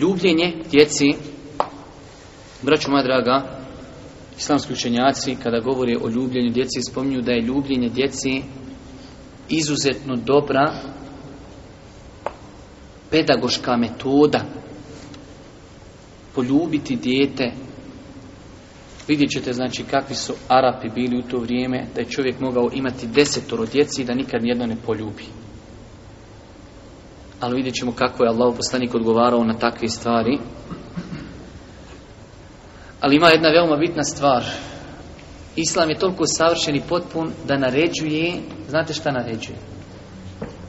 Ljubljenje djeci, braću moja draga, islamski učenjaci kada govore o ljubljenju djeci spominju da je ljubljenje djeci izuzetno dobra pedagoška metoda poljubiti dijete vidjet ćete znači kakvi su Arapi bili u to vrijeme da je čovjek mogao imati desetoro djeci i da nikad nijedno ne poljubi ali vidjet ćemo kako je Allah poslanik odgovarao na takve stvari. Ali ima jedna veoma bitna stvar. Islam je toliko savršen i potpun da naređuje, znate šta naređuje?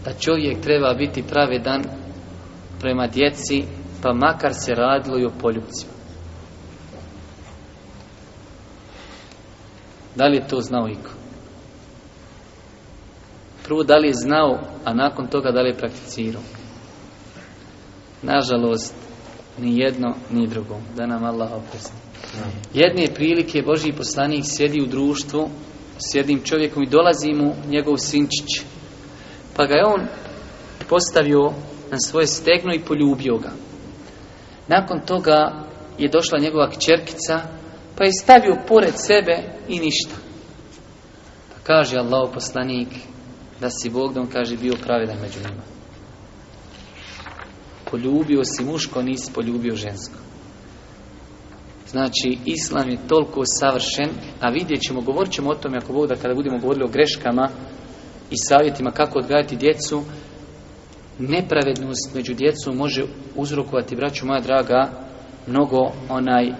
Da čovjek treba biti pravedan prema djeci, pa makar se radilo i o poljubci Da li je to znao iko? Prvo, da li je znao, a nakon toga da li je prakticirao? Nažalost, ni jedno, ni drugo. Da nam Allah oprosti. Jedne prilike Boži poslanik sjedi u društvu s jednim čovjekom i dolazi mu njegov sinčić. Pa ga je on postavio na svoje stegno i poljubio ga. Nakon toga je došla njegova kćerkica, pa je stavio pored sebe i ništa. Pa kaže Allah poslanik da si Bog, da kaže bio pravedan među njima poljubio si muško, nisi poljubio žensko. Znači, Islam je toliko savršen, a vidjet ćemo, govorit ćemo o tome, ako Bog da kada budemo govorili o greškama i savjetima kako odgajati djecu, nepravednost među djecom može uzrokovati, braću moja draga, mnogo onaj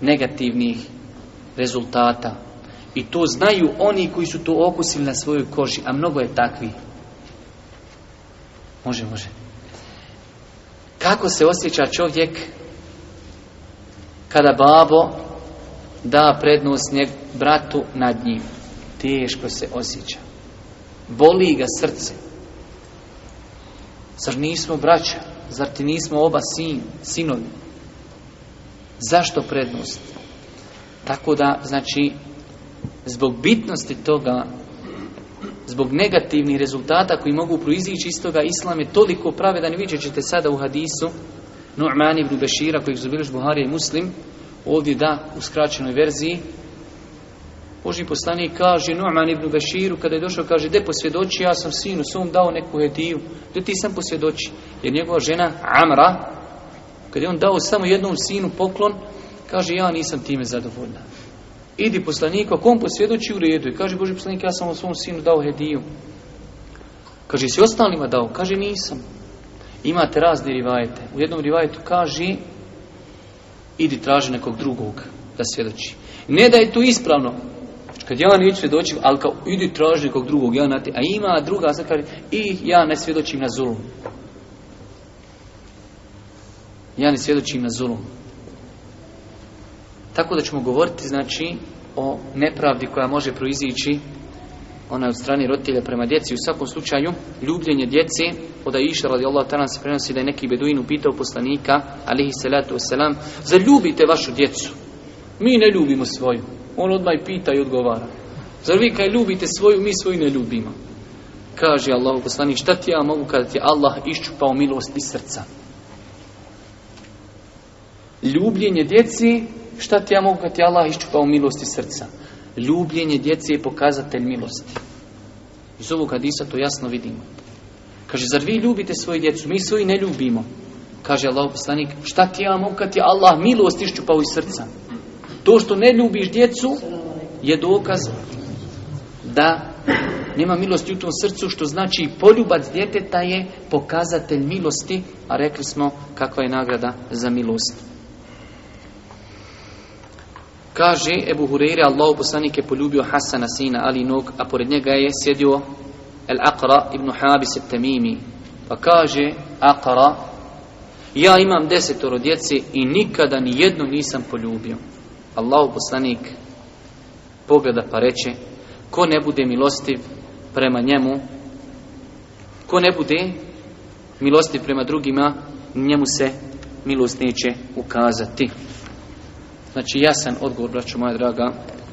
negativnih rezultata. I to znaju oni koji su to okusili na svojoj koži, a mnogo je takvi. Može, može. Kako se osjeća čovjek kada babo da prednost njeg bratu nad njim? Teško se osjeća. Boli ga srce. Zar nismo braća? Zar ti nismo oba sin, sinovi? Zašto prednost? Tako da, znači, zbog bitnosti toga zbog negativnih rezultata koji mogu proizići iz toga islam je toliko pravedan i vidjet ćete sada u hadisu Nu'man ibn Bešira kojeg su biliš Buhari i Muslim ovdje da u skraćenoj verziji Boži poslanik kaže Nu'man ibn Beširu kada je došao kaže de posvjedoči ja sam sinu svom dao neku hediju de ti sam posvjedoči jer njegova žena Amra kada je on dao samo jednom sinu poklon kaže ja nisam time zadovoljna Idi poslanik, ako on posvjedoči u redu i kaže Boži poslanik, ja sam o svom sinu dao hediju. Kaže, si ostalima dao? Kaže, nisam. Imate razne rivajete. U jednom rivajetu kaže, idi traži nekog drugog da svjedoči. Ne da je to ispravno. Kad ja neću svjedočiti, ali kao, idi traži nekog drugog, ja te, a ima druga, sad kaže, i ja ne svjedočim na zulum. Ja ne svjedočim na zulum. Tako da ćemo govoriti znači o nepravdi koja može proizići ona od strane roditelja prema djeci. U svakom slučaju, ljubljenje djeci, od Aisha radijallahu ta'ala se prenosi da je neki beduin upitao poslanika, alihi salatu za ljubite vašu djecu. Mi ne ljubimo svoju. On odmah pita i odgovara. Zar vi kaj ljubite svoju, mi svoju ne ljubimo? Kaže Allahu poslanik, šta ti ja mogu kada ti Allah iščupao milost iz srca? Ljubljenje djeci Šta ti ja mogu kad ti Allah iščupao milosti srca? Ljubljenje djece je pokazatelj milosti. Iz ovog hadisa to jasno vidimo. Kaže, zar vi ljubite svoju djecu? Mi svoju ne ljubimo. Kaže Allah poslanik, šta ti ja mogu kad ti Allah milost iščupao iz srca? To što ne ljubiš djecu je dokaz da nema milosti u tom srcu, što znači poljubac djeteta je pokazatelj milosti, a rekli smo kakva je nagrada za milost. Kaže Ebu Hureyre, Allah poslanik je poljubio Hasana sina Ali Nog, a pored njega je sjedio El Aqra ibn Habis et Tamimi. Pa kaže Aqra, ja imam desetoro djece i nikada ni jedno nisam poljubio. Allah poslanik pogleda pa reče, ko ne bude milostiv prema njemu, ko ne bude milostiv prema drugima, njemu se milost neće ukazati. Znači jasan odgovor, ću moja draga,